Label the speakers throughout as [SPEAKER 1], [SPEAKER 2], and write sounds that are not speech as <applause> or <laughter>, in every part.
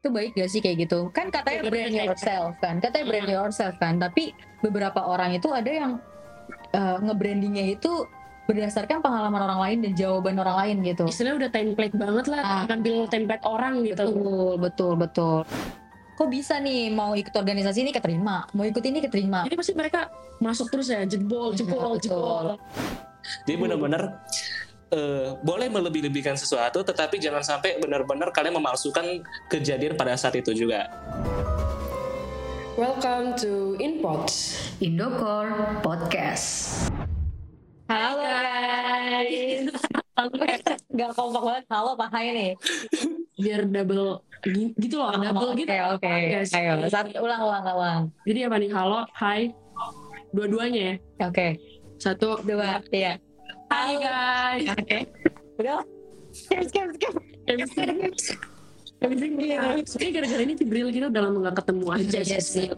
[SPEAKER 1] itu baik gak sih kayak gitu? Kan katanya brand yourself kan katanya brand yourself kan tapi beberapa orang itu ada yang uh, ngebrandingnya itu berdasarkan pengalaman orang lain dan jawaban orang lain gitu.
[SPEAKER 2] Istilahnya udah template banget lah
[SPEAKER 1] Ah.
[SPEAKER 2] ambil template orang gitu.
[SPEAKER 1] Betul betul betul. Kok bisa nih mau ikut organisasi ini keterima mau ikut ini keterima?
[SPEAKER 2] Jadi pasti mereka masuk terus ya jebol jebol <laughs> jebol.
[SPEAKER 3] Jadi benar-benar eh, boleh melebih-lebihkan sesuatu, tetapi jangan sampai benar-benar kalian memalsukan kejadian pada saat itu juga.
[SPEAKER 2] welcome to Inpods
[SPEAKER 1] Indokor Podcast. Halo guys. nggak kompak banget. Halo pak Hai nih.
[SPEAKER 2] Biar double gi- gitu loh double
[SPEAKER 1] oke
[SPEAKER 2] gitu
[SPEAKER 1] oke
[SPEAKER 2] Yes.
[SPEAKER 1] ayo satu. Ulang ulang ulang.
[SPEAKER 2] Jadi apa nih? Halo hai. Dua-duanya ya?
[SPEAKER 1] Oke.
[SPEAKER 2] Satu
[SPEAKER 1] dua. iya
[SPEAKER 2] hai guys.
[SPEAKER 1] Oke udah. Skip skip skip.
[SPEAKER 2] Ini gara-gara ini Jibril kita udah lama gak ketemu aja
[SPEAKER 1] Iya sih.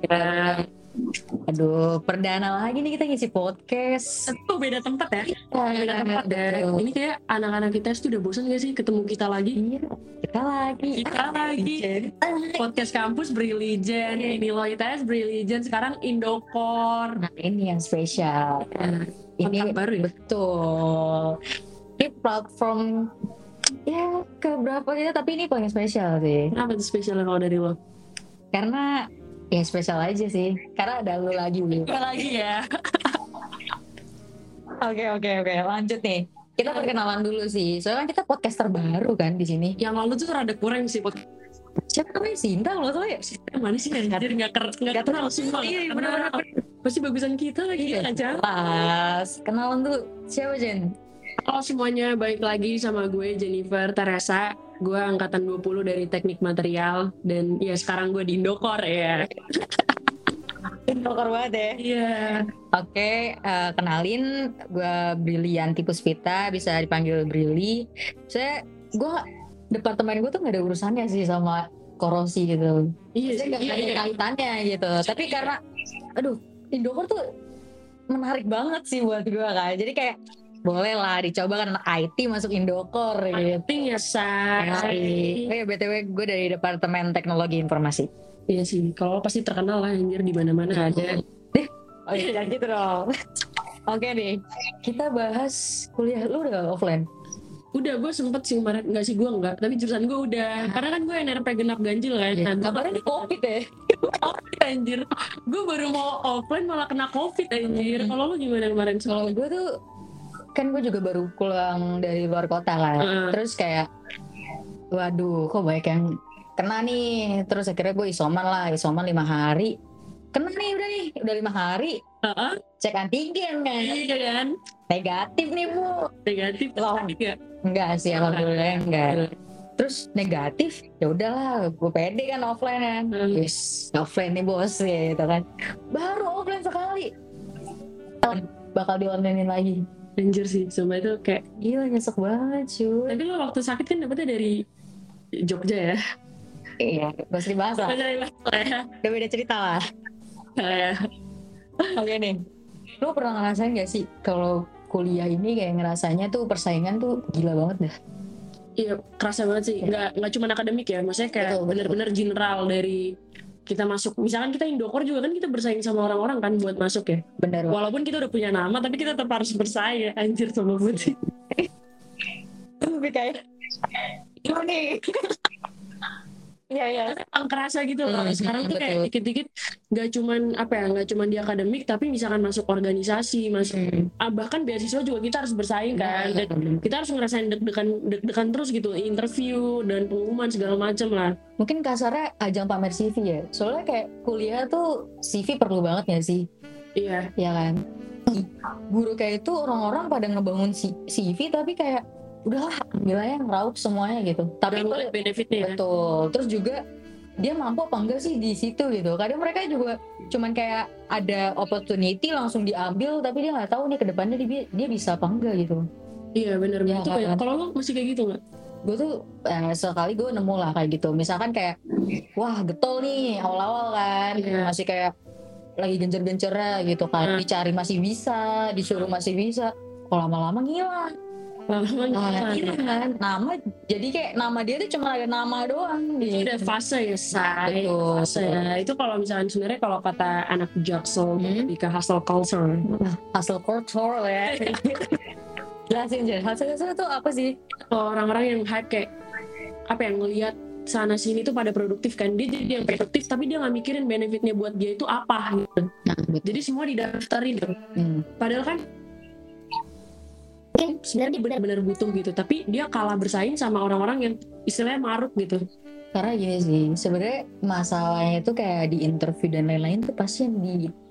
[SPEAKER 1] Aduh, perdana lagi nih kita ngisi podcast.
[SPEAKER 2] Tuh beda tempat ya? Beda tempat ya?
[SPEAKER 1] Betul.
[SPEAKER 2] Ini kayak anak-anak kita tuh udah bosan gak sih ketemu kita lagi?
[SPEAKER 1] Iya, kita lagi.
[SPEAKER 2] Kita lagi. Podcast kampus Brilligen Ini loh ITS Brilligen Sekarang Indokor.
[SPEAKER 1] Nah, ini yang spesial. Ini
[SPEAKER 2] baru ya
[SPEAKER 1] betul. Ini platform ya ke berapa kita tapi ini paling spesial sih.
[SPEAKER 2] Kenapa tuh spesialnya kalau dari lo?
[SPEAKER 1] Karena ya spesial aja sih. Karena ada lu lagi.
[SPEAKER 2] Kita lagi ya <laughs>
[SPEAKER 1] Oke oke oke, lanjut nih. Kita perkenalan dulu sih. Soalnya kan kita podcaster baru kan di sini.
[SPEAKER 2] Yang lalu tuh rada kurang sih podcast
[SPEAKER 1] Siapa namanya Sinta loh soalnya?
[SPEAKER 2] Mana sih anjir gak, ker gak
[SPEAKER 1] Nggak
[SPEAKER 2] kenal semua
[SPEAKER 1] Iya, bener-bener.
[SPEAKER 2] Pasti bagusan kita lagi
[SPEAKER 1] Iya,
[SPEAKER 2] aja
[SPEAKER 1] Pas. Kenalan dulu. Siapa Jen?
[SPEAKER 2] Halo semuanya, balik lagi sama gue Jennifer Teresa. Gue angkatan 20 dari teknik material dan ya sekarang gue di Indokor ya.
[SPEAKER 1] Dokter banget ya.
[SPEAKER 2] Iya.
[SPEAKER 1] Oke, eh, kenalin gue Brilianti Puspita, bisa dipanggil Brili. Saya, gue departemen gue tuh gak ada urusannya sih sama korosi gitu.
[SPEAKER 2] Iya
[SPEAKER 1] Saya
[SPEAKER 2] sih.
[SPEAKER 1] gak
[SPEAKER 2] Iya,
[SPEAKER 1] ada
[SPEAKER 2] iya.
[SPEAKER 1] kaitannya gitu. Tapi karena, aduh, Indokor tuh menarik banget sih buat gue kan. Jadi kayak boleh lah dicoba kan anak IT masuk Indokor gitu.
[SPEAKER 2] Penting ya, say.
[SPEAKER 1] Oh ya BTW gue dari Departemen Teknologi Informasi.
[SPEAKER 2] Iya sih, kalau pasti terkenal lah anjir di mana-mana ada.
[SPEAKER 1] Oh iya gitu dong. Oke nih, kita bahas kuliah lu udah offline.
[SPEAKER 2] Udah, gue sempet sih kemarin, enggak sih gue enggak, tapi jurusan gue udah. Karena kan gue NRP genap ganjil kan. Nah,
[SPEAKER 1] Kabarnya di covid ya.
[SPEAKER 2] Covid <laughs> anjir. Gue baru mau offline malah kena Covid anjir. Kalau lu gimana kemarin
[SPEAKER 1] Kalau gue tuh kan gue juga baru pulang dari luar kota kan.
[SPEAKER 2] Heeh.
[SPEAKER 1] Terus kayak, waduh, kok banyak yang kena nih. Terus akhirnya gue isoman lah, isoman lima hari. Kena nih udah nih, udah lima hari.
[SPEAKER 2] Heeh.
[SPEAKER 1] Cek antigen kan,
[SPEAKER 2] Iya kan?
[SPEAKER 1] negatif nih bu.
[SPEAKER 2] Negatif
[SPEAKER 1] Loh. Enggak sih, alhamdulillah enggak. Terus negatif, ya udahlah, gue pede kan offline kan.
[SPEAKER 2] Hmm.
[SPEAKER 1] Yes, offline nih bos ya gitu kan. Baru offline sekali. Bakal di online lagi.
[SPEAKER 2] Anjir sih, sumpah itu kayak
[SPEAKER 1] Gila nyesek banget cuy.
[SPEAKER 2] Tapi lo waktu sakit kan dapetnya dari Jogja ya?
[SPEAKER 1] Iya, gak usah dibahas lah.
[SPEAKER 2] Ya?
[SPEAKER 1] Udah beda cerita lah.
[SPEAKER 2] Eh,
[SPEAKER 1] Oke nih. Lu pernah ngerasain gak sih kalau kuliah ini kayak ngerasanya tuh persaingan tuh gila banget dah.
[SPEAKER 2] Iya, kerasa banget sih. Nggak, nggak cuma akademik ya, maksudnya kayak bener-bener general dari kita masuk. Misalkan kita Indokor juga kan kita bersaing sama orang-orang kan buat masuk ya.
[SPEAKER 1] Bener banget.
[SPEAKER 2] Walaupun kita udah punya nama, tapi kita tetap harus bersaing. Anjir sama putih.
[SPEAKER 1] Tapi kayak gimana nih? Iya, iya.
[SPEAKER 2] Emang kerasa gitu loh.
[SPEAKER 1] Hmm,
[SPEAKER 2] Sekarang tuh kayak dikit-dikit nggak cuman apa ya, nggak cuman di akademik, tapi misalkan masuk organisasi, masuk
[SPEAKER 1] Hmm.
[SPEAKER 2] ah, bahkan beasiswa juga kita harus bersaing kan. Dan kita harus ngerasain deg-degan deg-degan terus gitu interview dan pengumuman segala macam lah
[SPEAKER 1] Mungkin kasarnya ajang pamer CV ya. Soalnya kayak kuliah tuh CV perlu banget ya sih.
[SPEAKER 2] iya
[SPEAKER 1] ya kan guru kayak itu orang-orang pada ngebangun CV tapi kayak udahlah ambil aja ngeraup semuanya gitu. Tapi itu
[SPEAKER 2] benefitnya ya?
[SPEAKER 1] betul. Terus juga dia mampu apa enggak sih di situ gitu. Kadang mereka juga cuman kayak ada opportunity langsung diambil tapi dia nggak tahu nih ke depannya dia dia bisa apa enggak gitu.
[SPEAKER 2] Iya benar itu
[SPEAKER 1] kan?
[SPEAKER 2] kayak kalau lo masih kayak gitu nggak?
[SPEAKER 1] Gue tuh eh, sekali gue nemu lah kayak gitu. Misalkan kayak wah getol nih awal-awal kan.
[SPEAKER 2] Iya.
[SPEAKER 1] masih kayak lagi gencer-gencernya gitu kan.
[SPEAKER 2] Hmm.
[SPEAKER 1] dicari masih bisa disuruh masih bisa. Kok lama-lama ngilang Nah, iya kan nama jadi kayak nama dia tuh cuma ada nama doang
[SPEAKER 2] Itu
[SPEAKER 1] gitu.
[SPEAKER 2] udah fase ya, say.
[SPEAKER 1] Betul.
[SPEAKER 2] Fase ya. Itu kalau misalnya sebenarnya kalau kata anak jaksel
[SPEAKER 1] Hmm.
[SPEAKER 2] lebih ke hustle culture.
[SPEAKER 1] hasil kotor ya <laughs> jelasin aja hasil hasil itu apa sih
[SPEAKER 2] Kalau orang-orang yang hype kayak apa yang ngelihat sana sini tuh pada produktif kan dia jadi yang produktif tapi dia nggak mikirin benefitnya buat dia itu apa gitu.
[SPEAKER 1] nah betul
[SPEAKER 2] Jadi semua didaftarin.
[SPEAKER 1] Hmm.
[SPEAKER 2] Padahal kan mungkin sebenarnya dia benar-benar butuh gitu tapi dia kalah bersaing sama orang-orang yang istilahnya maruk gitu.
[SPEAKER 1] karena gini sih sebenarnya masalahnya itu kayak di interview dan lain-lain tuh pasti yang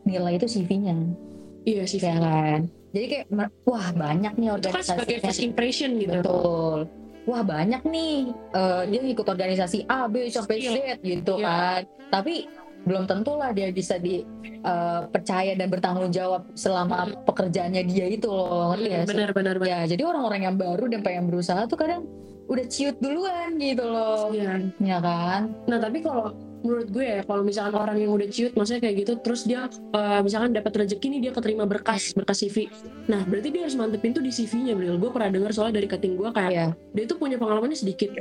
[SPEAKER 1] dinilai itu CV-nya
[SPEAKER 2] Iya sih.
[SPEAKER 1] ya kan jadi kayak wah banyak nih
[SPEAKER 2] Itu kan sebagai first impression gitu.
[SPEAKER 1] betul wah banyak nih eh, dia ikut organisasi A B sampai Z gitu
[SPEAKER 2] Iya.
[SPEAKER 1] kan tapi belum tentu lah dia bisa dipercaya dan bertanggung jawab selama pekerjaannya dia itu loh ngerti sih?
[SPEAKER 2] Benar-benar benar.
[SPEAKER 1] ya jadi orang-orang yang baru dan pengen berusaha tuh kadang udah ciut duluan gitu loh
[SPEAKER 2] Iya.
[SPEAKER 1] ya kan
[SPEAKER 2] Nah tapi kalau menurut gue ya kalau misalkan orang yang udah ciut maksudnya kayak gitu terus dia eh, misalkan dapat rezeki nih dia keterima berkas berkas CV nah berarti dia harus mantepin tuh di CV-nya Bril gue pernah dengar soalnya dari cutting gue kayak
[SPEAKER 1] ya
[SPEAKER 2] dia tuh punya pengalamannya sedikit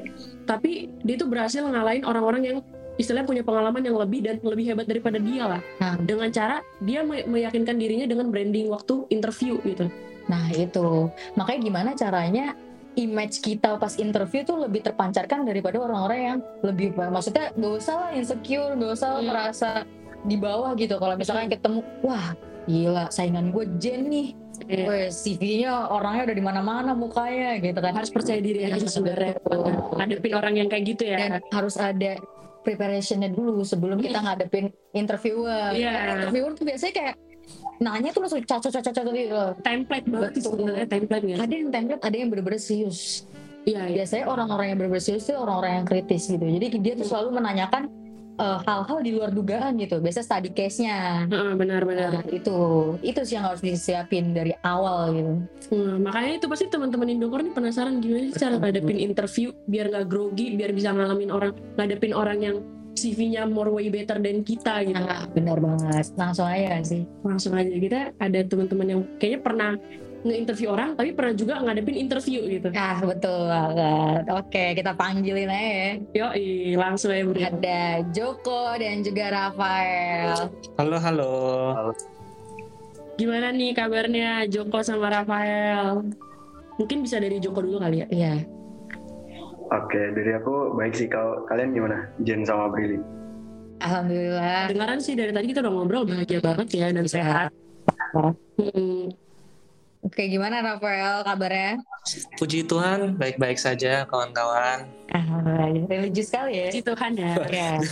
[SPEAKER 2] tapi dia tuh berhasil ngalahin orang-orang yang istilahnya punya pengalaman yang lebih dan lebih hebat daripada dia lah.
[SPEAKER 1] Nah
[SPEAKER 2] dengan cara dia me- meyakinkan dirinya dengan branding waktu interview gitu.
[SPEAKER 1] Nah itu. Makanya gimana caranya image kita pas interview tuh lebih terpancarkan daripada orang-orang yang lebih maksudnya gak usah lah insecure, gak usah
[SPEAKER 2] Hmm.
[SPEAKER 1] merasa di bawah gitu. Kalau misalkan ketemu, wah gila saingan gue Jen nih, Weh, CV-nya orangnya udah di mana-mana mukanya gitu kan.
[SPEAKER 2] harus percaya diri aja sebenarnya.
[SPEAKER 1] Betul.
[SPEAKER 2] ngadepin orang yang kayak gitu ya.
[SPEAKER 1] Dan harus ada preparationnya dulu sebelum kita ngadepin interviewer.
[SPEAKER 2] Iya.
[SPEAKER 1] Interviewer tuh biasanya kayak nanya tuh langsung cocok-cocok gitu loh.
[SPEAKER 2] template banget
[SPEAKER 1] Betul.
[SPEAKER 2] sebenarnya template ya
[SPEAKER 1] Ada yang template, ada yang bener-bener serius.
[SPEAKER 2] iya iya
[SPEAKER 1] biasanya orang-orang yang berbeda serius itu orang-orang yang kritis gitu jadi dia tuh selalu menanyakan eh, hal-hal di luar dugaan gitu. Biasa study case-nya.
[SPEAKER 2] Heeh, benar-benar
[SPEAKER 1] Nah, itu. Itu sih yang harus disiapin dari awal gitu.
[SPEAKER 2] Hmm, makanya itu pasti teman-teman Indokor nih penasaran gimana sih cara ngadepin interview biar nggak grogi, biar bisa ngalamin orang ngadepin orang yang CV-nya more way better than kita gitu.
[SPEAKER 1] nah benar banget. Langsung aja sih?
[SPEAKER 2] Langsung aja. Kita ada teman-teman yang kayaknya pernah nge-interview orang tapi pernah juga ngadepin interview gitu.
[SPEAKER 1] ah betul banget oke kita panggilin aja ya
[SPEAKER 2] Yo, langsung aja bro.
[SPEAKER 1] ada Joko dan juga Rafael
[SPEAKER 3] Halo, halo.
[SPEAKER 2] Gimana nih kabarnya Joko sama Rafael? Mungkin bisa dari Joko dulu kali ya.
[SPEAKER 1] iya
[SPEAKER 4] Oke, dari aku baik sih. Kalau kalian gimana? Jen sama Brili.
[SPEAKER 1] alhamdulillah
[SPEAKER 2] Dengaran sih dari tadi kita udah ngobrol bahagia banget ya dan sehat. Hmm,
[SPEAKER 1] oke gimana Rafael kabarnya
[SPEAKER 3] Puji Tuhan, baik-baik saja kawan-kawan.
[SPEAKER 1] ah religius sekali ya
[SPEAKER 2] puji Tuhan ya.
[SPEAKER 1] Ya. <laughs>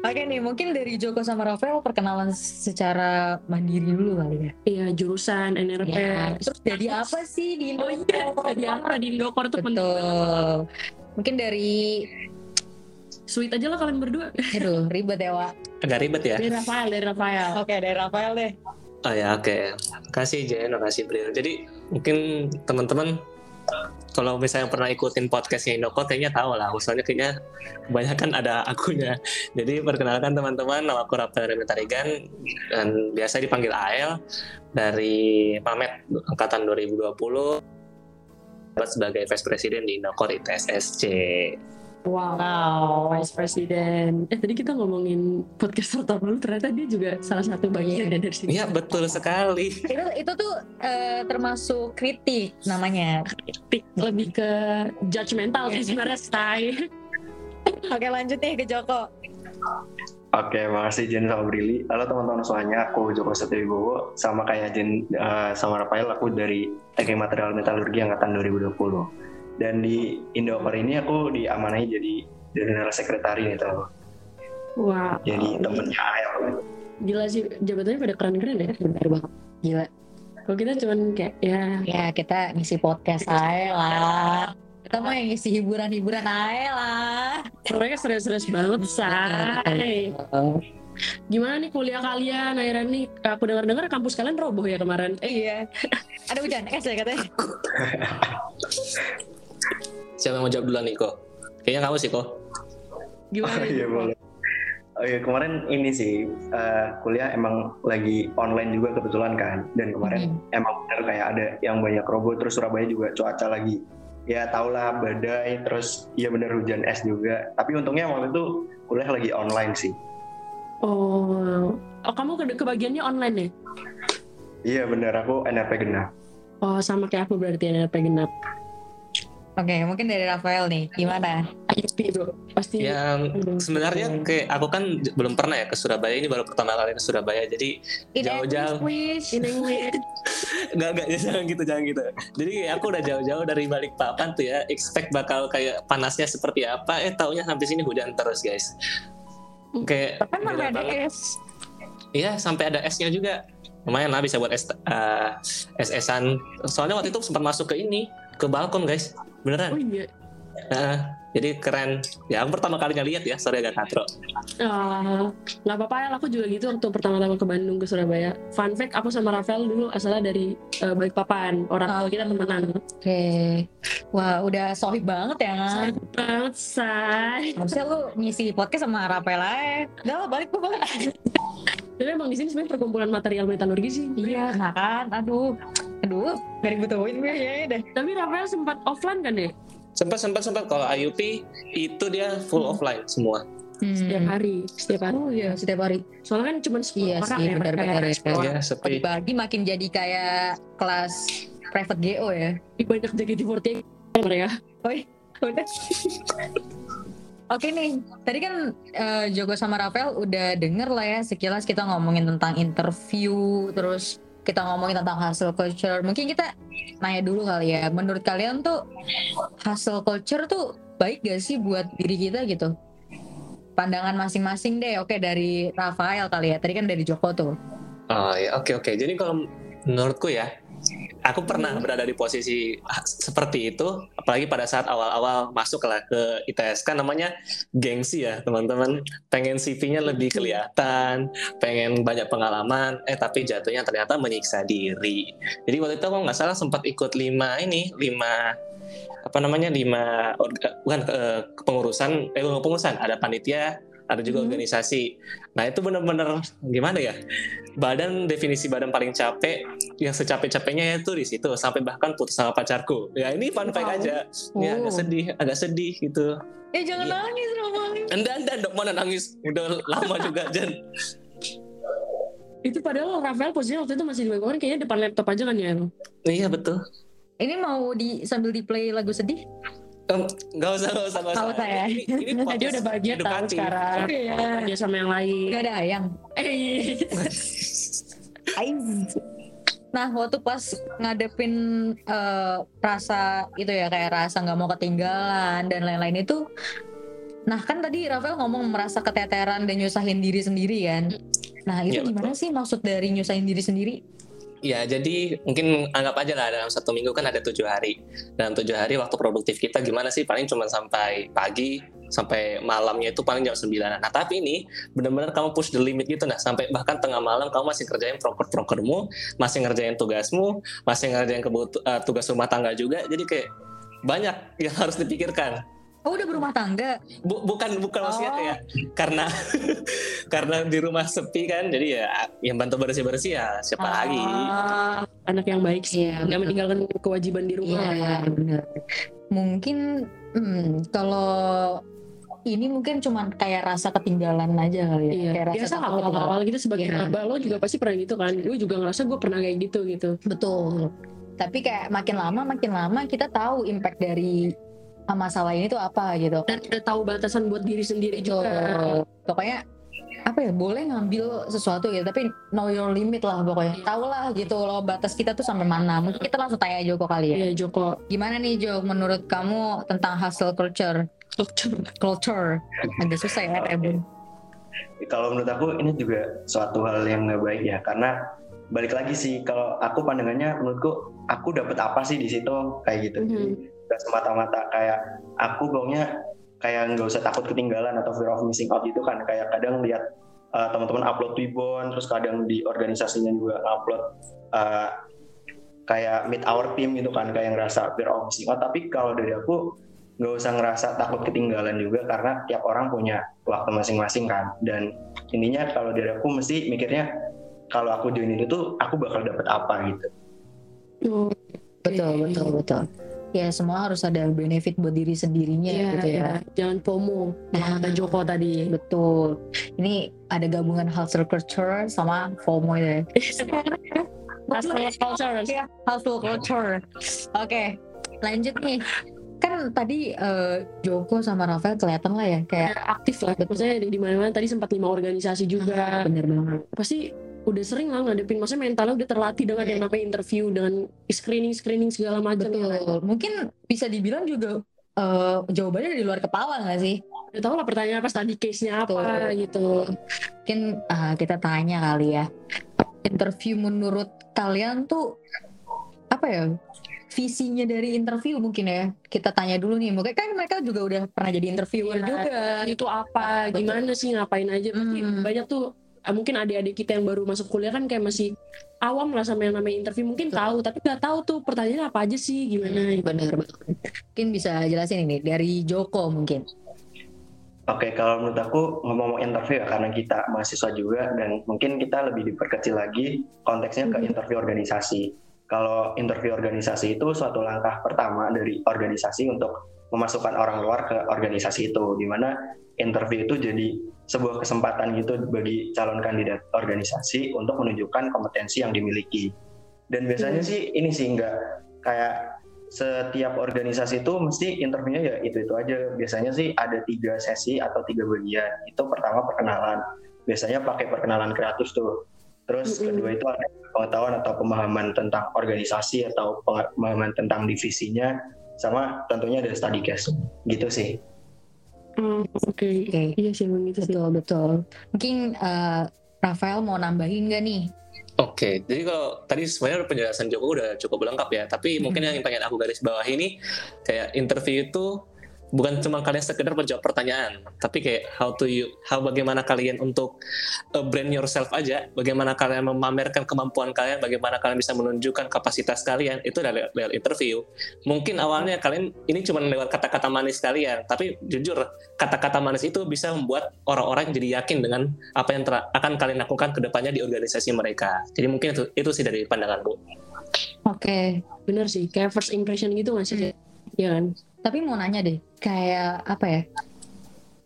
[SPEAKER 1] Oke nih, mungkin dari Joko sama Rafael perkenalan secara mandiri dulu kali ya.
[SPEAKER 2] Iya jurusan NRP.
[SPEAKER 1] Ya, terus jadi apa sih di
[SPEAKER 2] Oh iya, tadi apa di Indokor tuh penting.
[SPEAKER 1] Betul. Mungkin dari,
[SPEAKER 2] Sweet aja lah kalian berdua.
[SPEAKER 1] aduh ribet ya Wak.
[SPEAKER 3] Agak ribet ya?
[SPEAKER 2] Dari Rafael, dari Rafael.
[SPEAKER 1] Oke, dari Rafael deh.
[SPEAKER 3] Oh ya, oke. Kasih Jen, kasih Bril. Jadi mungkin teman-teman kalau misalnya pernah ikutin podcastnya Indokot kayaknya tahu lah. Soalnya kayaknya kebanyakan ada akunya. Jadi perkenalkan teman-teman, nama aku Rafael Remy Tarigan dan biasa dipanggil AL dari Pamet angkatan 2020 Dapat sebagai Vice President di Indokor ITSSC.
[SPEAKER 2] Wow, Vice President. Eh tadi kita ngomongin podcaster terbaru, ternyata dia juga salah satu bagian dari sini.
[SPEAKER 3] Iya betul sekali.
[SPEAKER 1] Itu itu tuh eh, termasuk kritik namanya.
[SPEAKER 2] Kritik lebih ke judgmental sih sebenarnya stay. <laughs>
[SPEAKER 1] Oke, lanjut nih ke Joko.
[SPEAKER 4] Oke, makasih Jen sama Brili. Halo teman-teman semuanya, aku Joko Satyowibowo. Sama kayak Jen eh, sama Rafael, aku dari Teknik Material Metalurgi Angkatan 2020. Dan di Indokor ini aku diamanai jadi General Sekretari nih teman
[SPEAKER 2] Wah,
[SPEAKER 4] Jadi temennya AL.
[SPEAKER 2] gila sih jabatannya pada keren-keren ya.
[SPEAKER 1] Benar banget. Gila.
[SPEAKER 2] Kalau kita cuman kayak ya
[SPEAKER 1] Ya, kita ngisi podcast aja lah. Kita mau yang ngisi hiburan-hiburan aja lah.
[SPEAKER 2] mereka serius-serius banget say. Gimana nih kuliah kalian akhirnya nih aku dengar-dengar kampus kalian roboh ya kemarin. Eh,
[SPEAKER 1] Iya. Ada hujan es ya katanya. <laughs>
[SPEAKER 3] Siapa yang mau jawab duluan nih kok? Kayaknya kamu sih kok.
[SPEAKER 2] gimana?
[SPEAKER 4] Oh, iya boleh. Oh iya kemarin ini sih uh, kuliah emang lagi online juga kebetulan kan dan kemarin
[SPEAKER 1] Hmm.
[SPEAKER 4] emang bener kayak ada yang banyak robo terus Surabaya juga cuaca lagi ya tau lah badai terus iya bener hujan es juga tapi untungnya waktu itu kuliah lagi online sih
[SPEAKER 2] Oh, oh kamu ke kebagiannya online ya?
[SPEAKER 4] iya bener aku NRP genap
[SPEAKER 2] Oh sama kayak aku berarti NRP genap.
[SPEAKER 1] Oke, mungkin dari Rafael nih, gimana?
[SPEAKER 2] ISP bro, pasti.
[SPEAKER 3] Yang
[SPEAKER 2] Aduh.
[SPEAKER 3] sebenarnya kayak aku kan belum pernah ya ke Surabaya ini baru pertama kali ke Surabaya jadi
[SPEAKER 1] In
[SPEAKER 3] Jauh-jauh.
[SPEAKER 1] English, please.
[SPEAKER 2] In English. <laughs>
[SPEAKER 3] nggak nggak jangan gitu jangan gitu jadi aku udah jauh-jauh dari balik papan tuh ya expect bakal kayak panasnya seperti apa eh taunya sampai sini hujan terus guys kayak
[SPEAKER 1] Kan
[SPEAKER 3] gila
[SPEAKER 1] mana ada es.
[SPEAKER 3] iya sampai ada esnya juga lumayan lah bisa buat es eh, es-esan soalnya waktu itu sempat masuk ke ini ke balkon guys
[SPEAKER 2] Oh
[SPEAKER 3] beneran
[SPEAKER 2] iya.
[SPEAKER 3] Heeh. jadi keren ya aku pertama kalinya lihat ya sorry agak katro
[SPEAKER 2] Ah, nggak apa-apa ya, aku juga gitu waktu pertama-tama ke Bandung ke Surabaya. Fun fact, aku sama Rafael dulu asalnya dari eh, Balikpapan. Orang tua kita temenan.
[SPEAKER 1] Oke. Wah, udah sohib banget ya.
[SPEAKER 2] Sayang banget, say.
[SPEAKER 1] Harusnya lu ngisi podcast sama Rafael aja. Udah lah, balik balik.
[SPEAKER 2] Tapi emang di sini sebenarnya perkumpulan material metalurgi sih.
[SPEAKER 1] Iya, nah kan, aduh. Aduh, gak dibutuhin gue ya deh.
[SPEAKER 2] Tapi Rafael sempat offline kan ya?
[SPEAKER 3] sempat sempat sempat kalau IUP itu dia full offline semua
[SPEAKER 2] Setiap hari, setiap hari.
[SPEAKER 1] Oh iya, setiap hari.
[SPEAKER 2] Soalnya kan cuma 10
[SPEAKER 1] Iya
[SPEAKER 2] orang
[SPEAKER 1] sih,
[SPEAKER 2] ya,
[SPEAKER 1] benar-benar
[SPEAKER 2] kayak
[SPEAKER 1] ya.
[SPEAKER 2] ekspor.
[SPEAKER 3] ya sepi
[SPEAKER 1] Pagi-pagi makin jadi kayak kelas private GO ya.
[SPEAKER 2] Banyak JKT48 mereka.
[SPEAKER 1] Udah. Oke nih, tadi kan eh, Joko sama Rafael udah denger lah ya sekilas kita ngomongin tentang interview, terus kita ngomongin tentang hustle culture. Mungkin kita nanya dulu kali ya, menurut kalian tuh hustle culture tuh baik gak sih buat diri kita gitu? Pandangan masing-masing deh, oke dari Rafael kali ya, tadi kan dari Joko tuh.
[SPEAKER 3] Oh ya oke oke. Jadi kalau menurutku ya, aku pernah
[SPEAKER 1] Hmm.
[SPEAKER 3] berada di posisi ah, seperti itu, apalagi pada saat awal-awal masuk lah ke ITS kan namanya gengsi ya teman-teman. Pengen CV-nya lebih
[SPEAKER 1] Hmm.
[SPEAKER 3] kelihatan, pengen banyak pengalaman, eh tapi jatuhnya ternyata menyiksa diri. Jadi waktu itu aku nggak salah sempat ikut lima ini, lima apa namanya lima bukan eh, kepengurusan, eh bukan kepengurusan, ada panitia, ada juga
[SPEAKER 1] Hmm.
[SPEAKER 3] organisasi. Nah itu bener-bener gimana ya? badan definisi badan paling capek yang secapek-capeknya itu di situ sampai bahkan putus sama pacarku ya ini fun fact
[SPEAKER 1] Wow.
[SPEAKER 3] aja ya agak
[SPEAKER 1] Oh.
[SPEAKER 3] sedih agak sedih gitu
[SPEAKER 1] Eh jangan
[SPEAKER 3] Iya.
[SPEAKER 1] nangis Rafael.
[SPEAKER 3] anda anda dok mana nangis udah lama juga Jan
[SPEAKER 2] Itu padahal Rafael posisinya waktu itu masih di Bangkok kayaknya depan laptop aja kan ya.
[SPEAKER 3] iya betul
[SPEAKER 1] Ini mau di sambil di play lagu sedih?
[SPEAKER 3] Nggak usah nggak usah nggak
[SPEAKER 1] Tahu
[SPEAKER 3] usah
[SPEAKER 1] saya.
[SPEAKER 3] ini, ini <laughs>
[SPEAKER 2] Dia udah bahagia tahu sekarang.
[SPEAKER 1] Oke ya.
[SPEAKER 2] Dia sama yang lain.
[SPEAKER 1] Gak ada ayang. <laughs>
[SPEAKER 2] Eh.
[SPEAKER 1] Nah, waktu pas ngadepin eh, rasa itu ya kayak rasa nggak mau ketinggalan dan lain-lain itu, nah kan tadi Rafael ngomong merasa keteteran dan nyusahin diri sendiri kan. Nah itu
[SPEAKER 3] Iya,
[SPEAKER 1] gimana sih maksud dari nyusahin diri sendiri?
[SPEAKER 3] Ya, jadi mungkin anggap aja lah dalam satu minggu kan ada tujuh hari. Dalam tujuh hari waktu produktif kita gimana sih? Paling cuma sampai pagi, sampai malamnya itu paling jam 9. Nah, tapi ini benar-benar kamu push the limit gitu. Nah, sampai bahkan tengah malam kamu masih kerjain proker-prokermu, masih ngerjain tugasmu, masih ngerjain kebutu- eh, tugas rumah tangga juga. Jadi kayak banyak yang harus dipikirkan.
[SPEAKER 1] Oh udah berumah tangga?
[SPEAKER 3] Bu- bukan bukan maksudnya
[SPEAKER 1] Oh.
[SPEAKER 3] ya karena <laughs> karena di rumah sepi kan jadi ya yang bantu bersih bersih ya siapa lagi
[SPEAKER 1] Ah,
[SPEAKER 2] anak yang baik sih.
[SPEAKER 1] Iya,
[SPEAKER 2] Nggak meninggalkan kewajiban di rumah.
[SPEAKER 1] Iya benar. Mungkin hmm, kalau ini mungkin cuman kayak rasa ketinggalan aja kali ya.
[SPEAKER 2] Iya,
[SPEAKER 1] Kayak rasa
[SPEAKER 2] biasa awal-awal kita sebagai
[SPEAKER 1] Iya.
[SPEAKER 2] abah lo juga pasti pernah gitu kan. Gue juga ngerasa gue pernah kayak gitu gitu.
[SPEAKER 1] Betul. Tapi kayak makin lama makin lama kita tahu impact dari masalah ini tuh apa gitu.
[SPEAKER 2] Dan udah tahu batasan buat diri sendiri juga.
[SPEAKER 1] Betul. Pokoknya apa ya boleh ngambil sesuatu gitu tapi know your limit lah pokoknya. Tahu lah gitu loh batas kita tuh sampai mana. Mungkin kita langsung tanya Joko kali ya.
[SPEAKER 2] Iya Joko.
[SPEAKER 1] gimana nih Jo menurut kamu tentang hustle culture? Culture. Agak susah ya Rebun
[SPEAKER 4] kalau menurut aku ini juga suatu hal yang nggak baik ya. Karena balik lagi sih kalau aku pandangannya menurutku aku dapat apa sih di situ? Kayak gitu. Jadi,
[SPEAKER 2] Mhm.
[SPEAKER 4] Nggak semata-mata. Kayak aku pokoknya kayak nggak usah takut ketinggalan atau fear of missing out itu kan. Kayak kadang lihat uh, teman-teman upload Twibbon terus kadang di organisasinya juga upload uh, kayak meet our team gitu kan. Kayak ngerasa fear of missing out. Tapi kalau dari aku nggak usah ngerasa takut ketinggalan juga karena tiap orang punya waktu masing-masing kan. Dan intinya kalau dari aku mesti mikirnya kalau aku join itu aku bakal dapat apa gitu.
[SPEAKER 2] Oh,
[SPEAKER 1] Betul, betul, betul. Ya semua harus ada benefit buat diri sendirinya
[SPEAKER 2] Iya,
[SPEAKER 1] gitu ya.
[SPEAKER 2] iya. Jangan FOMO.
[SPEAKER 1] Nah.
[SPEAKER 2] Kata Joko tadi.
[SPEAKER 1] Betul. Ini ada gabungan hustle culture sama FOMO ya.
[SPEAKER 2] Hustle culture.
[SPEAKER 1] Iya, hustle culture. Oke, lanjut nih. Kan tadi eh, Joko sama Rafael kelihatan lah ya kayak
[SPEAKER 2] Kayak aktif lah. Maksudnya di, di mana-mana tadi sempat lima organisasi juga.
[SPEAKER 1] bener banget.
[SPEAKER 2] Pasti udah sering lah ngadepin. Maksudnya mentalnya udah terlatih dengan yang namanya interview dengan screening-screening segala macam. ya.
[SPEAKER 1] Betul. Mungkin bisa dibilang juga eh, jawabannya di luar kepala nggak sih?
[SPEAKER 2] Udah tau lah pertanyaan apa tadi case-nya apa
[SPEAKER 1] Betul.
[SPEAKER 2] gitu.
[SPEAKER 1] Mungkin eh, kita tanya kali ya. Interview menurut kalian tuh apa ya? Visinya dari interview mungkin ya. Kita tanya dulu nih. Mungkin kan mereka juga udah pernah jadi interviewer
[SPEAKER 2] Iya.
[SPEAKER 1] juga.
[SPEAKER 2] Itu apa?
[SPEAKER 1] Betul.
[SPEAKER 2] Gimana sih? Ngapain aja?
[SPEAKER 1] Hmm.
[SPEAKER 2] banyak tuh mungkin adik-adik kita yang baru masuk kuliah kan kayak masih awam lah sama yang namanya interview mungkin
[SPEAKER 1] Betul.
[SPEAKER 2] tahu tapi nggak tahu tuh pertanyaannya apa aja sih gimana
[SPEAKER 1] Bener banget. Mungkin bisa jelasin ini dari Joko mungkin.
[SPEAKER 4] Oke, kalau menurut aku ngomong interview ya karena kita mahasiswa juga dan mungkin kita lebih diperkecil lagi konteksnya ke
[SPEAKER 2] Mhm.
[SPEAKER 4] interview organisasi. Kalau interview organisasi itu suatu langkah pertama dari organisasi untuk memasukkan orang luar ke organisasi itu, di mana interview itu jadi sebuah kesempatan gitu bagi calon kandidat organisasi untuk menunjukkan kompetensi yang dimiliki. Dan biasanya
[SPEAKER 2] Mhm.
[SPEAKER 4] sih ini sih nggak kayak setiap organisasi itu mesti interviewnya ya itu itu aja biasanya sih ada tiga sesi atau tiga bagian itu pertama perkenalan biasanya pakai perkenalan kreatif tuh terus
[SPEAKER 2] Mm-mm.
[SPEAKER 4] kedua itu ada pengetahuan atau pemahaman tentang organisasi atau pemahaman tentang divisinya sama tentunya ada study case gitu sih
[SPEAKER 2] Hmm, oke
[SPEAKER 1] Oke.
[SPEAKER 2] iya sih emang gitu sih
[SPEAKER 1] Betul betul. Mungkin eh, Rafael mau nambahin nggak nih?
[SPEAKER 3] Oke, jadi kalau tadi sebenarnya penjelasan Joko udah cukup lengkap ya, tapi mungkin yang pengen aku garis bawah ini kayak interview itu bukan cuma kalian sekedar menjawab pertanyaan, tapi kayak how to you, how bagaimana kalian untuk uh, brand yourself aja, bagaimana kalian memamerkan kemampuan kalian, bagaimana kalian bisa menunjukkan kapasitas kalian, itu dari lewat interview. Mungkin awalnya kalian ini cuma lewat kata-kata manis kalian, tapi jujur kata-kata manis itu bisa membuat orang-orang jadi yakin dengan apa yang akan kalian lakukan ke depannya di organisasi mereka. Jadi mungkin itu, itu sih dari pandanganku.
[SPEAKER 1] Oke.
[SPEAKER 2] bener sih kayak first impression gitu nggak sih Iya kan
[SPEAKER 1] Tapi mau nanya deh, kayak apa ya?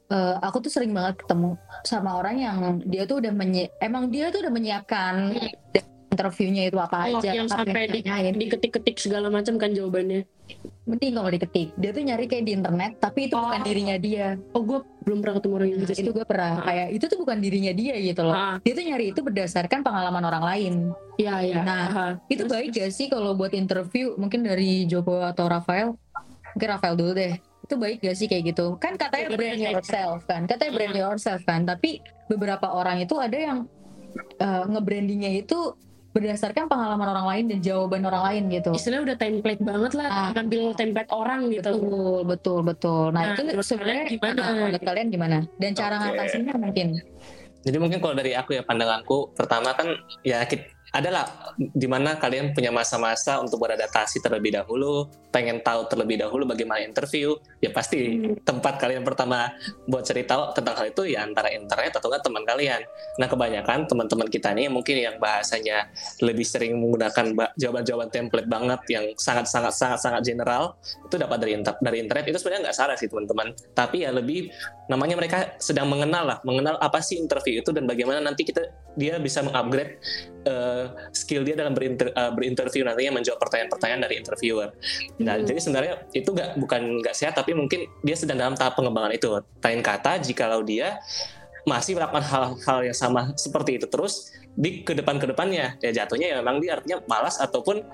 [SPEAKER 1] Eh, aku tuh sering banget ketemu sama orang yang dia tuh udah menyi emang dia tuh udah menyiapkan interviewnya itu apa
[SPEAKER 2] Oh,
[SPEAKER 1] aja,
[SPEAKER 2] yang
[SPEAKER 1] apa
[SPEAKER 2] sampai di- diketik-ketik segala macam kan jawabannya
[SPEAKER 1] Mending kalau diketik, dia tuh nyari kayak di internet, tapi itu bukan
[SPEAKER 2] Oh.
[SPEAKER 1] dirinya dia.
[SPEAKER 2] oh gue belum pernah ketemu orang yang gitu
[SPEAKER 1] Nah, itu gue pernah
[SPEAKER 2] Ah.
[SPEAKER 1] kayak itu tuh bukan dirinya dia gitu loh.
[SPEAKER 2] ah
[SPEAKER 1] Dia tuh nyari itu berdasarkan pengalaman orang lain.
[SPEAKER 2] iya iya
[SPEAKER 1] Nah,
[SPEAKER 2] Ah.
[SPEAKER 1] Itu
[SPEAKER 2] Terus-
[SPEAKER 1] baik gak sih kalau buat interview mungkin dari Joko atau Rafael? Mungkin Rafael dulu deh. Itu baik gak sih kayak gitu? Kan katanya brand yourself kan, katanya brand yourself kan. Tapi beberapa orang itu ada yang eh, nge-brandingnya itu berdasarkan pengalaman orang lain dan jawaban orang lain gitu.
[SPEAKER 2] istilahnya udah template banget lah
[SPEAKER 1] Ah.
[SPEAKER 2] ngambil template orang gitu
[SPEAKER 1] Betul, betul, betul. Nah,
[SPEAKER 2] Nah,
[SPEAKER 1] itu sebenarnya
[SPEAKER 2] gimana?
[SPEAKER 1] nah, menurut kalian gimana? Dan cara
[SPEAKER 3] Oke.
[SPEAKER 1] ngatasinnya mungkin.
[SPEAKER 3] Jadi mungkin kalau dari aku ya pandanganku, pertama kan ya kita, adalah di mana kalian punya masa-masa untuk beradaptasi terlebih dahulu, pengen tahu terlebih dahulu bagaimana interview, ya pasti
[SPEAKER 2] Hmm.
[SPEAKER 3] tempat kalian pertama buat cari tahu tentang hal itu ya antara internet atau enggak teman kalian. Nah kebanyakan teman-teman kita nih mungkin yang bahasanya lebih sering menggunakan ba- jawaban-jawaban template banget yang sangat-sangat sangat-sangat general itu dapat dari inter- dari internet itu sebenarnya nggak salah sih teman-teman. Tapi ya lebih namanya mereka sedang mengenal lah, mengenal apa sih interview itu dan bagaimana nanti kita dia bisa mengupgrade skill dia dalam berinter- eh, berinterview nantinya menjawab pertanyaan-pertanyaan dari interviewer. Nah,
[SPEAKER 2] Hmm.
[SPEAKER 3] jadi sebenarnya itu nggak bukan nggak sehat, tapi mungkin dia sedang dalam tahap pengembangan itu. Lain kata, jikalau dia masih melakukan hal-hal yang sama seperti itu terus di ke depan ke depannya ya jatuhnya ya memang dia artinya malas ataupun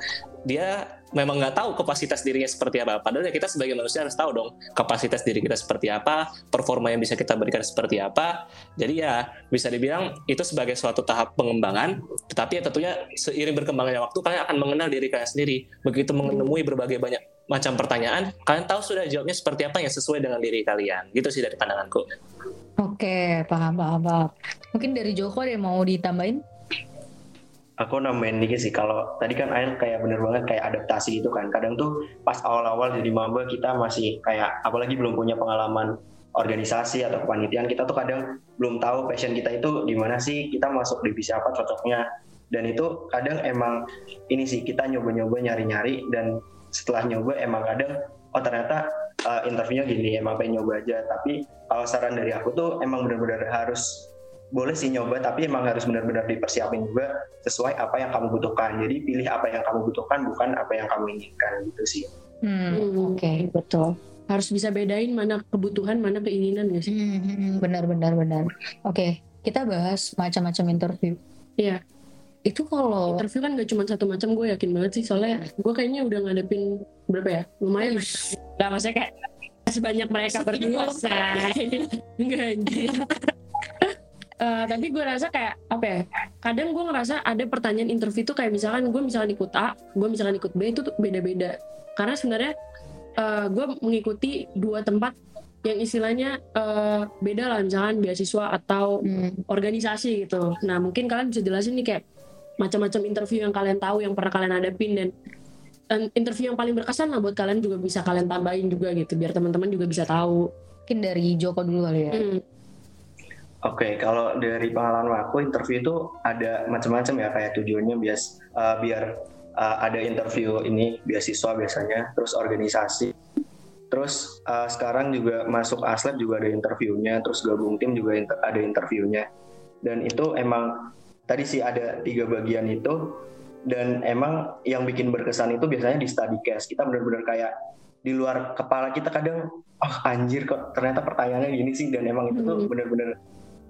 [SPEAKER 3] dia memang nggak tahu kapasitas dirinya seperti apa. Padahal ya kita sebagai manusia harus tahu dong kapasitas diri kita seperti apa performa yang bisa kita berikan seperti apa. Jadi ya bisa dibilang itu sebagai suatu tahap pengembangan tetapi ya tentunya seiring berkembangnya waktu kalian akan mengenal diri kalian sendiri. Begitu menemui berbagai banyak macam pertanyaan kalian tahu sudah jawabnya seperti apa yang sesuai dengan diri kalian. Gitu sih dari pandanganku.
[SPEAKER 1] Oke, paham, paham, paham. Mungkin dari Joko ada yang mau ditambahin?
[SPEAKER 4] Aku nambahin dikit sih kalau tadi kan Ain kayak bener banget kayak adaptasi itu kan. Kadang tuh pas awal-awal jadi maba kita masih kayak apalagi belum punya pengalaman organisasi atau kepanitiaan kita tuh kadang belum tahu passion kita itu di mana sih kita masuk divisi apa cocoknya. Dan itu kadang emang ini sih kita nyoba-nyoba nyari-nyari dan setelah nyoba emang kadang oh ternyata uh, interviewnya gini emang pengen nyoba aja. Tapi kalau saran dari aku tuh emang benar-benar harus boleh sih nyoba tapi emang harus benar-benar dipersiapin juga sesuai apa yang kamu butuhkan jadi pilih apa yang kamu butuhkan bukan apa yang kamu inginkan gitu sih
[SPEAKER 1] Hmm,
[SPEAKER 2] Hmm.
[SPEAKER 1] Oke, betul.
[SPEAKER 2] harus bisa bedain mana kebutuhan mana keinginan gak sih
[SPEAKER 1] Hmm, hmm, benar benar benar. Oke, kita bahas macam-macam interview.
[SPEAKER 2] Iya.
[SPEAKER 1] Itu kalau
[SPEAKER 2] interview kan gak cuma satu macam gue yakin banget sih soalnya gue kayaknya udah ngadepin berapa ya lumayan lah maksudnya kayak sebanyak mereka berdua say <laughs> enggak anjir Eh, tapi gue rasa kayak apa ya kadang gue ngerasa ada pertanyaan interview tuh kayak misalkan gue misalkan ikut A gue misalkan ikut B itu tuh beda-beda karena sebenarnya eh, gue mengikuti dua tempat yang istilahnya eh, beda lah misalkan beasiswa atau
[SPEAKER 1] hmm,
[SPEAKER 2] organisasi gitu. Nah mungkin kalian bisa jelasin nih kayak macam-macam interview yang kalian tahu, yang pernah kalian hadapin dan, dan interview yang paling berkesan lah buat kalian juga bisa kalian tambahin juga gitu, biar teman-teman juga bisa tahu.
[SPEAKER 1] mungkin dari Joko dulu kali ya.
[SPEAKER 2] Hmm,
[SPEAKER 4] Oke, kalau dari pengalaman aku interview itu ada macam-macam ya kayak tujuannya bias uh, biar uh, ada interview ini beasiswa biasanya, terus organisasi, terus uh, sekarang juga masuk aslep juga ada interviewnya, terus gabung tim juga inter- ada interviewnya, dan itu emang tadi sih ada tiga bagian itu, dan emang yang bikin berkesan itu biasanya di study case. Kita benar-benar kayak di luar kepala kita kadang oh anjir kok ternyata pertanyaannya gini sih dan emang itu tuh
[SPEAKER 2] Hmm.
[SPEAKER 4] benar-benar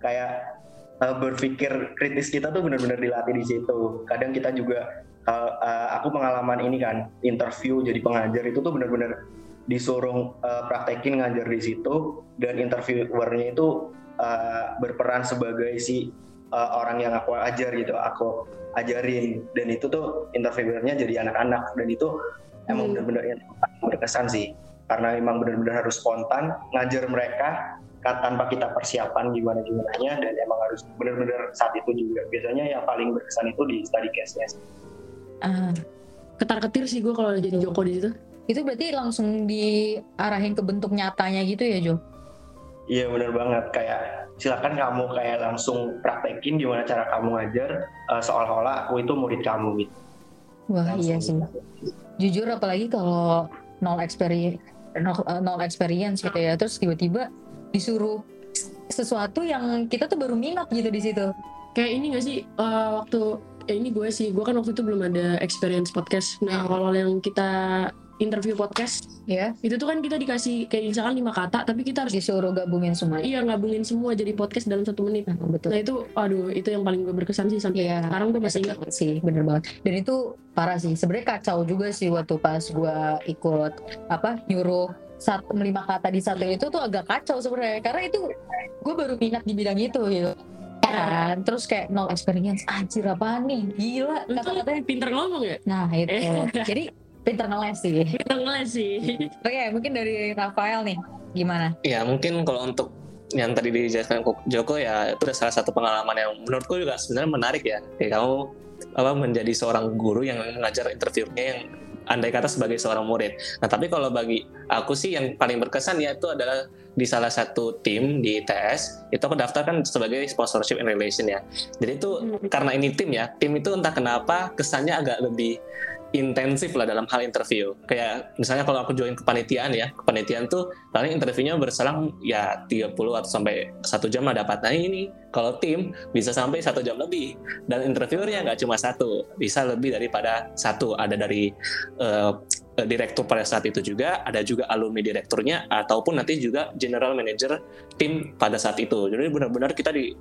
[SPEAKER 4] kayak uh, berpikir kritis kita tuh benar-benar dilatih di situ. Kadang kita juga uh, uh, aku pengalaman ini kan interview jadi pengajar itu tuh benar-benar disuruh uh, praktekin ngajar di situ dan interviewernya itu uh, berperan sebagai si uh, orang yang aku ajar gitu, aku ajarin dan itu tuh interviewernya jadi anak-anak dan itu emang
[SPEAKER 2] Hmm.
[SPEAKER 4] benar-benar yang berkesan sih karena emang benar-benar harus spontan ngajar mereka kan tanpa kita persiapan gimana gimananya dan emang harus benar-benar saat itu juga biasanya yang paling berkesan itu di study case-nya sih.
[SPEAKER 1] Ah,
[SPEAKER 2] ketar-ketir sih gue kalau jadi Joko di situ.
[SPEAKER 1] itu berarti langsung diarahin ke bentuk nyatanya gitu ya Jo?
[SPEAKER 4] Iya benar banget kayak silakan kamu kayak langsung praktekin gimana cara kamu ngajar eh, seolah-olah aku itu murid kamu gitu.
[SPEAKER 1] Wah
[SPEAKER 4] Langsung.
[SPEAKER 1] iya sih. Jujur apalagi kalau nol experience nol, eh, nol experience gitu ya, terus tiba-tiba disuruh sesuatu yang kita tuh baru minat gitu di situ.
[SPEAKER 2] Kayak ini gak sih eh, waktu eh, ini gue sih, gue kan waktu itu belum ada experience podcast. Nah kalau yang kita interview podcast
[SPEAKER 1] Ya,
[SPEAKER 2] itu tuh kan kita dikasih kayak misalkan lima kata, tapi kita harus
[SPEAKER 1] disuruh gabungin semua.
[SPEAKER 2] iya gabungin semua jadi podcast dalam satu menit.
[SPEAKER 1] Nah, betul.
[SPEAKER 2] Nah itu, aduh itu yang paling gue berkesan sih sampai
[SPEAKER 1] Iya.
[SPEAKER 2] sekarang gue masih ingat.
[SPEAKER 1] sih bener banget dan itu parah sih sebenarnya kacau juga sih waktu pas gua ikut apa nyuruh satu lima kata di satu itu tuh agak kacau sebenarnya. Karena itu gue baru minat di bidang itu gitu. Kan? Terus kayak nol experience. Anjir apa nih? Gila. Kata-katanya
[SPEAKER 2] pinter ngomong ya?
[SPEAKER 1] nah itu. Jadi pinter ngeles sih.
[SPEAKER 2] Pinter ngeles sih.
[SPEAKER 1] oke mungkin dari Rafael nih gimana?
[SPEAKER 3] Ya mungkin kalau untuk yang tadi dijelaskan Ko- Joko ya itu adalah salah satu pengalaman yang menurutku juga sebenarnya menarik ya. Kayak kamu apa menjadi seorang guru yang mengajar interviewnya yang andai kata sebagai seorang murid. Nah tapi kalau bagi aku sih yang paling berkesan ya itu adalah di salah satu tim di ITS itu aku daftar kan sebagai sponsorship and relation ya. Jadi itu
[SPEAKER 2] Hmm.
[SPEAKER 3] karena ini tim ya, tim itu entah kenapa kesannya agak lebih intensif lah dalam hal interview. Kayak misalnya kalau aku join kepanitiaan ya, kepanitiaan tuh paling interviewnya berselang ya 30 atau sampai satu jam lah dapat. Nah ini kalau tim bisa sampai satu jam lebih dan interviewernya nggak cuma satu, bisa lebih daripada satu. Ada dari eh, direktur pada saat itu juga, ada juga alumni direkturnya ataupun nanti juga general manager tim pada saat itu. Jadi benar-benar kita di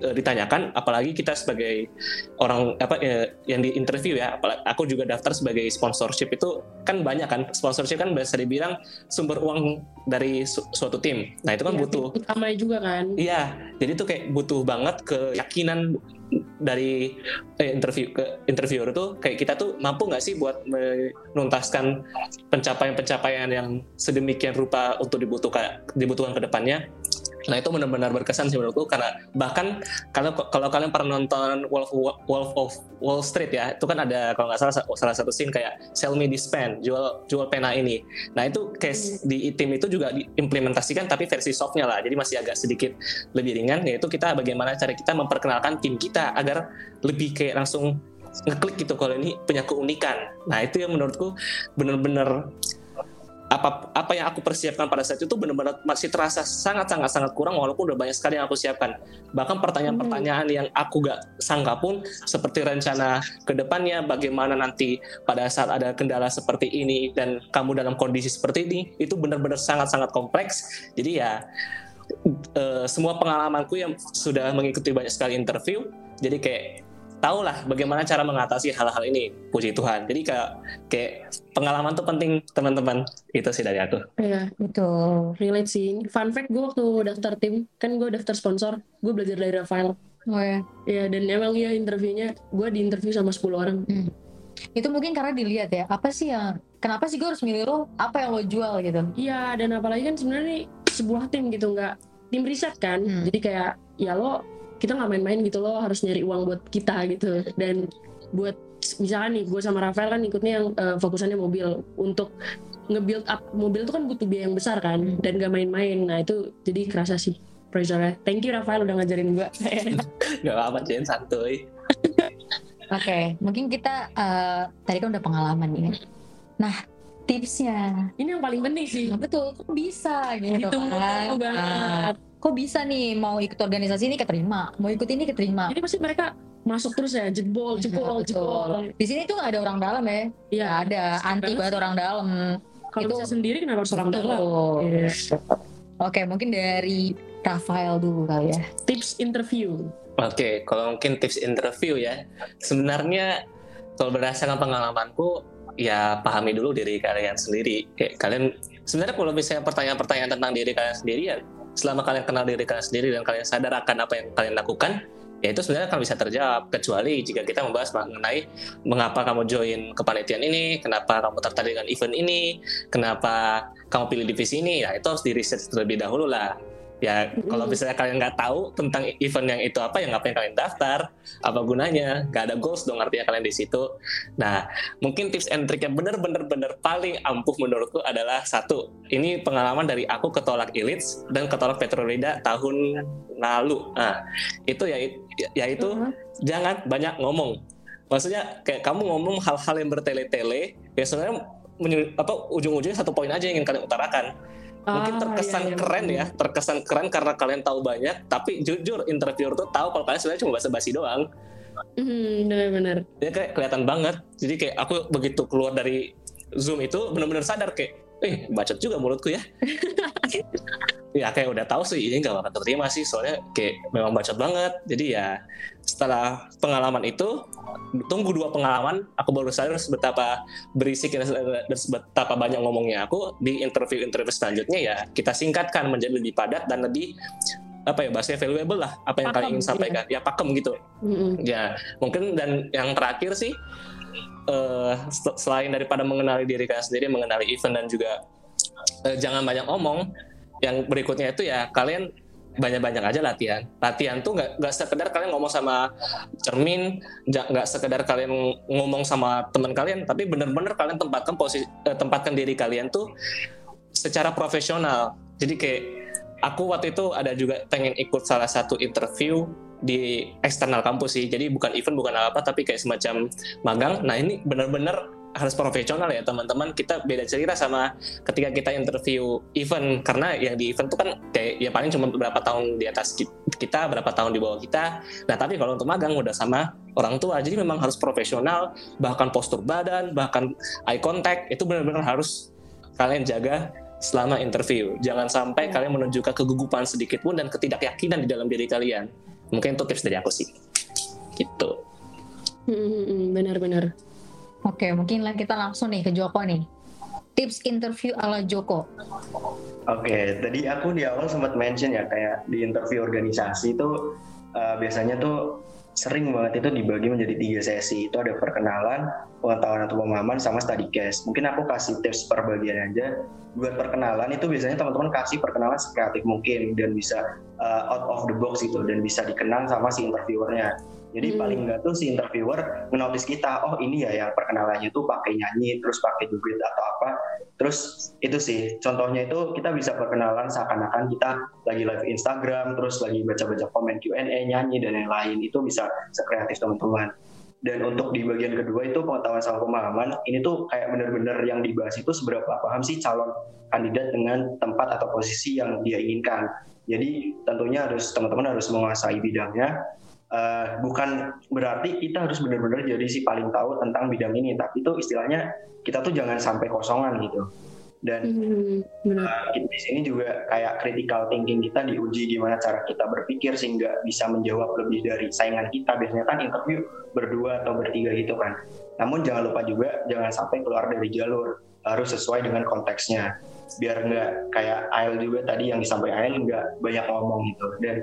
[SPEAKER 3] eh, ditanyakan apalagi kita sebagai orang apa eh, yang di interview ya apalagi aku juga daftar sebagai sponsorship itu kan banyak kan sponsorship kan bisa dibilang sumber uang dari su- suatu tim nah itu kan
[SPEAKER 2] Iya,
[SPEAKER 3] butuh
[SPEAKER 2] Utama juga kan.
[SPEAKER 3] iya jadi tuh kayak butuh banget keyakinan dari eh, interview ke interviewer itu kayak kita tuh mampu nggak sih buat menuntaskan pencapaian-pencapaian yang sedemikian rupa untuk dibutuhkan dibutuhkan ke depannya Nah itu benar-benar berkesan sih menurutku karena bahkan kalau kalau kalian pernah nonton Wolf Wolf of Wall Street ya itu kan ada kalau nggak salah salah satu scene kayak sell me this pen jual jual pena ini. Nah itu case di tim itu juga diimplementasikan tapi versi softnya lah jadi masih agak sedikit lebih ringan yaitu kita bagaimana cara kita memperkenalkan tim kita agar lebih kayak langsung ngeklik gitu kalau ini punya keunikan. Nah itu yang menurutku benar-benar apa apa yang aku persiapkan pada saat itu benar-benar masih terasa sangat sangat sangat kurang walaupun udah banyak sekali yang aku siapkan. Bahkan pertanyaan-pertanyaan yang aku gak sangka pun seperti rencana ke depannya bagaimana nanti pada saat ada kendala seperti ini dan kamu dalam kondisi seperti ini itu benar-benar sangat-sangat kompleks. Jadi ya uh, semua pengalamanku yang sudah mengikuti banyak sekali interview jadi kayak tahulah bagaimana cara mengatasi hal-hal ini. Puji Tuhan. Jadi kayak kayak pengalaman tuh penting teman-teman. Itu sih dari aku.
[SPEAKER 2] Iya
[SPEAKER 1] betul.
[SPEAKER 2] Relate sih. Fun fact gue waktu daftar tim kan gue daftar sponsor gue belajar dari Rafael.
[SPEAKER 1] Oh ya
[SPEAKER 2] Iya dan emang ya interviewnya gue di interview sama 10 orang.
[SPEAKER 1] Hmm. itu mungkin karena dilihat ya apa sih yang kenapa sih gue harus milih lo? Apa yang lo jual gitu?
[SPEAKER 2] Iya dan apalagi kan sebenarnya sebuah tim gitu nggak tim riset kan. Hmm. jadi kayak ya lo kita nggak main-main gitu loh harus nyari uang buat kita gitu. Dan buat misalnya nih gue sama Rafael kan ikutnya yang uh, fokusannya mobil. Untuk nge-build up mobil itu kan butuh biaya yang besar kan hmm. dan gak main-main. Nah itu jadi kerasa sih pressure thank you Rafael udah ngajarin gue <laughs>
[SPEAKER 3] gak apa-apa Jen santuy.
[SPEAKER 1] Oke okay, mungkin kita uh, tadi kan udah pengalaman ini nah tipsnya.
[SPEAKER 2] Ini yang paling penting sih.
[SPEAKER 1] Betul kok bisa gitu
[SPEAKER 2] itu
[SPEAKER 1] kan.
[SPEAKER 2] banget
[SPEAKER 1] kok bisa nih mau ikut organisasi ini keterima, mau ikut ini keterima.
[SPEAKER 2] Jadi pasti mereka masuk terus ya jebol jebol jebol.
[SPEAKER 1] Di sini tuh gak ada orang dalam ya.
[SPEAKER 2] Iya.
[SPEAKER 1] ada anti banget orang dalam.
[SPEAKER 2] Kalau itu bisa sendiri kenapa harus orang dalam?
[SPEAKER 1] Yes. Oke, mungkin dari Rafael dulu kali ya.
[SPEAKER 2] Tips interview.
[SPEAKER 3] Oke, kalau mungkin tips interview ya. Sebenarnya kalau berdasarkan pengalamanku ya pahami dulu diri kalian sendiri. Kayak kalian sebenarnya kalau misalnya pertanyaan-pertanyaan tentang diri kalian sendiri ya selama kalian kenal diri kalian sendiri dan kalian sadar akan apa yang kalian lakukan ya itu sebenarnya akan bisa terjawab. Kecuali jika kita membahas mengenai mengapa kamu join kepanitiaan ini, kenapa kamu tertarik dengan event ini, kenapa kamu pilih divisi ini, ya itu harus di riset terlebih dahulu lah ya kalau misalnya kalian nggak tahu tentang event yang itu apa ya ngapain kalian daftar? Apa gunanya? Nggak ada goals dong artinya kalian di situ. Nah mungkin tips and trick yang bener-bener bener paling ampuh menurutku adalah satu ini pengalaman dari aku ketolak Ilits dan ketolak Petrolida tahun lalu. Nah itu ya yaitu uh -huh. jangan banyak ngomong. Maksudnya kayak kamu ngomong hal-hal yang bertele-tele ya sebenarnya apa ujung-ujungnya satu poin aja yang ingin kalian utarakan mungkin ah, terkesan iya, iya, keren ya terkesan keren karena kalian tahu banyak. Tapi jujur interviewer tuh tahu kalau kalian sebenarnya cuma basa-basi doang.
[SPEAKER 2] Hmm, benar-benar
[SPEAKER 3] ya kayak kelihatan banget. Jadi kayak aku begitu keluar dari zoom itu benar-benar sadar kayak eh bacot juga mulutku ya. <laughs> Ya kayak udah tahu sih ini nggak bakal terima sih soalnya kayak memang bacot banget. Jadi ya setelah pengalaman itu tunggu dua pengalaman aku baru sadar betapa berisik dan betapa banyak ngomongnya aku. Di interview-interview selanjutnya ya kita singkatkan menjadi lebih padat dan lebih apa ya bahasanya valuable lah apa yang pakem, kalian ingin sampaikan. iya. ya pakem gitu. Mm-hmm. ya mungkin dan yang terakhir sih uh, selain daripada mengenali diri kalian sendiri mengenali event dan juga uh, jangan banyak ngomong yang berikutnya itu ya kalian banyak-banyak aja latihan. Latihan tuh nggak nggak sekedar kalian ngomong sama cermin, nggak sekedar kalian ngomong sama teman kalian, tapi benar-benar kalian tempatkan posisi eh, tempatkan diri kalian tuh secara profesional. Jadi kayak aku waktu itu ada juga pengen ikut salah satu interview di eksternal kampus sih. Jadi bukan event bukan apa tapi kayak semacam magang. Nah ini benar-benar harus profesional ya teman-teman. Kita beda cerita sama ketika kita interview event. Karena yang di event itu kan kayak ya paling cuma beberapa tahun di atas kita berapa tahun di bawah kita. Nah tapi kalau untuk magang udah sama orang tua. Jadi memang harus profesional bahkan postur badan bahkan eye contact itu benar-benar harus kalian jaga selama interview. Jangan sampai kalian menunjukkan kegugupan sedikit pun dan ketidakyakinan di dalam diri kalian mungkin itu tips dari aku sih gitu
[SPEAKER 2] hmm, hmm, hmm, benar-benar
[SPEAKER 1] Oke, mungkin kita langsung nih ke Joko nih. Tips interview ala Joko.
[SPEAKER 4] Oke, tadi aku di awal sempat mention ya kayak di interview organisasi itu uh, biasanya tuh sering banget itu dibagi menjadi tiga sesi. Itu ada perkenalan, pengetahuan atau pemahaman, sama study case. Mungkin aku kasih tips per bagian aja. Buat perkenalan itu biasanya teman-teman kasih perkenalan sekreatif mungkin dan bisa uh, out of the box gitu dan bisa dikenal sama si interviewernya. Jadi hmm. paling nggak tuh si interviewer menotis kita, oh ini ya yang perkenalannya tuh pakai nyanyi, terus pakai duit atau apa. Terus itu sih, contohnya itu kita bisa perkenalan seakan-akan kita lagi live Instagram, terus lagi baca-baca komen Q&A, nyanyi dan yang lain itu bisa sekreatif teman-teman. Dan untuk di bagian kedua itu pengetahuan sama pemahaman, ini tuh kayak bener-bener yang dibahas itu seberapa paham sih calon kandidat dengan tempat atau posisi yang dia inginkan. Jadi tentunya harus teman-teman harus menguasai bidangnya, uh, bukan berarti kita harus benar-benar jadi si paling tahu tentang bidang ini tapi itu istilahnya kita tuh jangan sampai kosongan gitu. Dan hmm, uh, di sini juga kayak critical thinking kita diuji gimana cara kita berpikir sehingga bisa menjawab lebih dari saingan kita. Biasanya kan interview berdua atau bertiga gitu kan. Namun jangan lupa juga jangan sampai keluar dari jalur. Harus sesuai dengan konteksnya. Biar nggak kayak Ail juga tadi yang disampaikan Ail nggak banyak ngomong gitu. Dan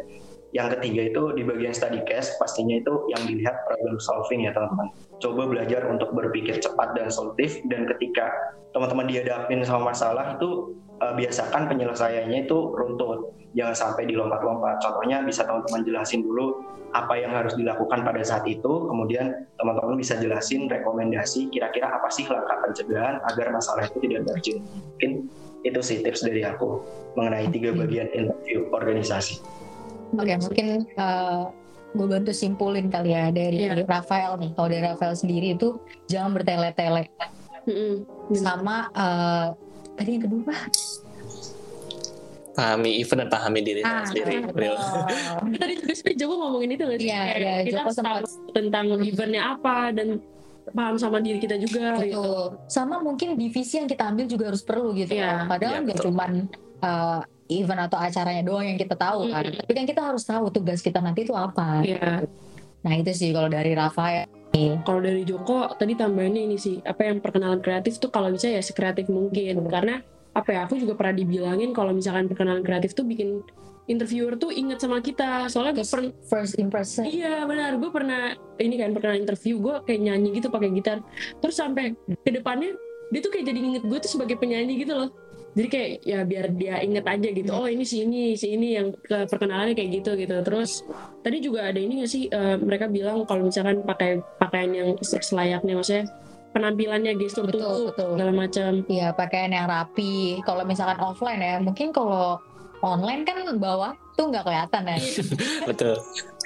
[SPEAKER 4] yang ketiga itu di bagian study case pastinya itu yang dilihat problem solving ya teman-teman. Coba belajar untuk berpikir cepat dan solutif dan ketika teman-teman dihadapin sama masalah itu uh, biasakan penyelesaiannya itu runtut. Jangan sampai dilompat-lompat. Contohnya bisa teman-teman jelasin dulu apa yang harus dilakukan pada saat itu, kemudian teman-teman bisa jelasin rekomendasi kira-kira apa sih langkah pencegahan agar masalah itu tidak terjadi. Mungkin itu sih tips dari aku mengenai tiga bagian interview organisasi.
[SPEAKER 1] Oke, okay, mungkin uh, eh, gue bantu simpulin kali ya dari yeah. Rafael nih. Kalau dari Rafael sendiri itu jangan bertele-tele. Mm-hmm. Sama uh, tadi yang kedua
[SPEAKER 3] pahami event dan pahami diri ah, sendiri.
[SPEAKER 2] Oh. <laughs> Tadi juga sih Joko ngomongin itu nggak sih?
[SPEAKER 1] Iya, iya.
[SPEAKER 2] Kita Joko sempat tentang eventnya apa dan paham sama diri kita juga.
[SPEAKER 1] Betul. Gitu. Sama mungkin divisi yang kita ambil juga harus perlu gitu. Yeah. Padahal nggak yeah, cuman uh, event atau acaranya doang yang kita tahu kan. Mm. Tapi kan kita harus tahu tugas kita nanti itu apa.
[SPEAKER 2] Yeah.
[SPEAKER 1] Nah itu sih kalau dari Rafa ya.
[SPEAKER 2] Kalau dari Joko tadi tambahannya ini sih apa yang perkenalan kreatif tuh kalau bisa ya sekreatif mungkin karena apa ya aku juga pernah dibilangin kalau misalkan perkenalan kreatif tuh bikin interviewer tuh inget sama kita soalnya gue pernah
[SPEAKER 1] first impression
[SPEAKER 2] iya benar gue pernah ini kan perkenalan interview gue kayak nyanyi gitu pakai gitar terus sampai ke depannya dia tuh kayak jadi inget gue tuh sebagai penyanyi gitu loh jadi kayak ya biar dia inget aja gitu oh ini si ini si ini yang ke perkenalannya kayak gitu gitu. Terus tadi juga ada ini gak sih uh, mereka bilang kalau misalkan pakai pakaian yang selayaknya maksudnya penampilannya gestur betul, tubuh betul. segala macam.
[SPEAKER 1] Iya pakaian yang rapi. Kalau misalkan offline ya mungkin kalau online kan bawah tuh nggak kelihatan ya. <laughs>
[SPEAKER 3] Betul.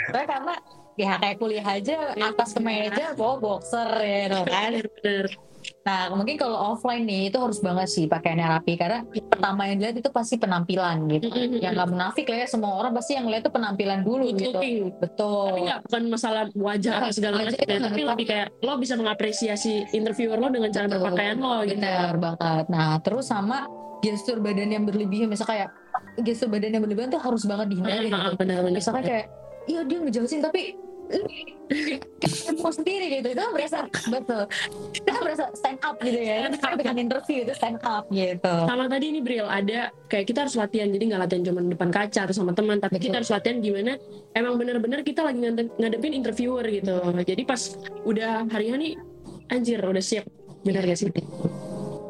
[SPEAKER 1] Karena ya kayak kuliah aja atas kemeja bawa boxer ya kan. Bener Nah, mungkin kalau offline nih itu harus banget sih pakaiannya rapi karena pertama yang dilihat itu pasti penampilan gitu. Mm-hmm. Yang nggak munafik lah ya semua orang pasti yang lihat itu penampilan dulu Good gitu. Looking. Betul.
[SPEAKER 2] Tapi nggak bukan masalah wajah nah, segala macam, ya, tapi lebih kayak lo bisa mengapresiasi interviewer lo dengan cara Betul. berpakaian lo gitu.
[SPEAKER 1] Benar banget. Nah, terus sama gestur badan yang berlebihan misalnya kayak gestur badan yang berlebihan tuh harus banget dihindari.
[SPEAKER 2] Benar, benar,
[SPEAKER 1] Misalnya kayak iya dia ngejelasin tapi mau sendiri gitu itu berasa betul kan berasa stand up gitu ya. Kan dengan interview itu stand up gitu.
[SPEAKER 2] Sama tadi ini Bril ada kayak kita harus latihan. Jadi nggak latihan cuma depan kaca atau sama teman tapi betul. kita harus latihan gimana emang bener-bener kita lagi ngadepin interviewer gitu. Jadi pas udah hari-hari anjir udah siap. Benar gak sih?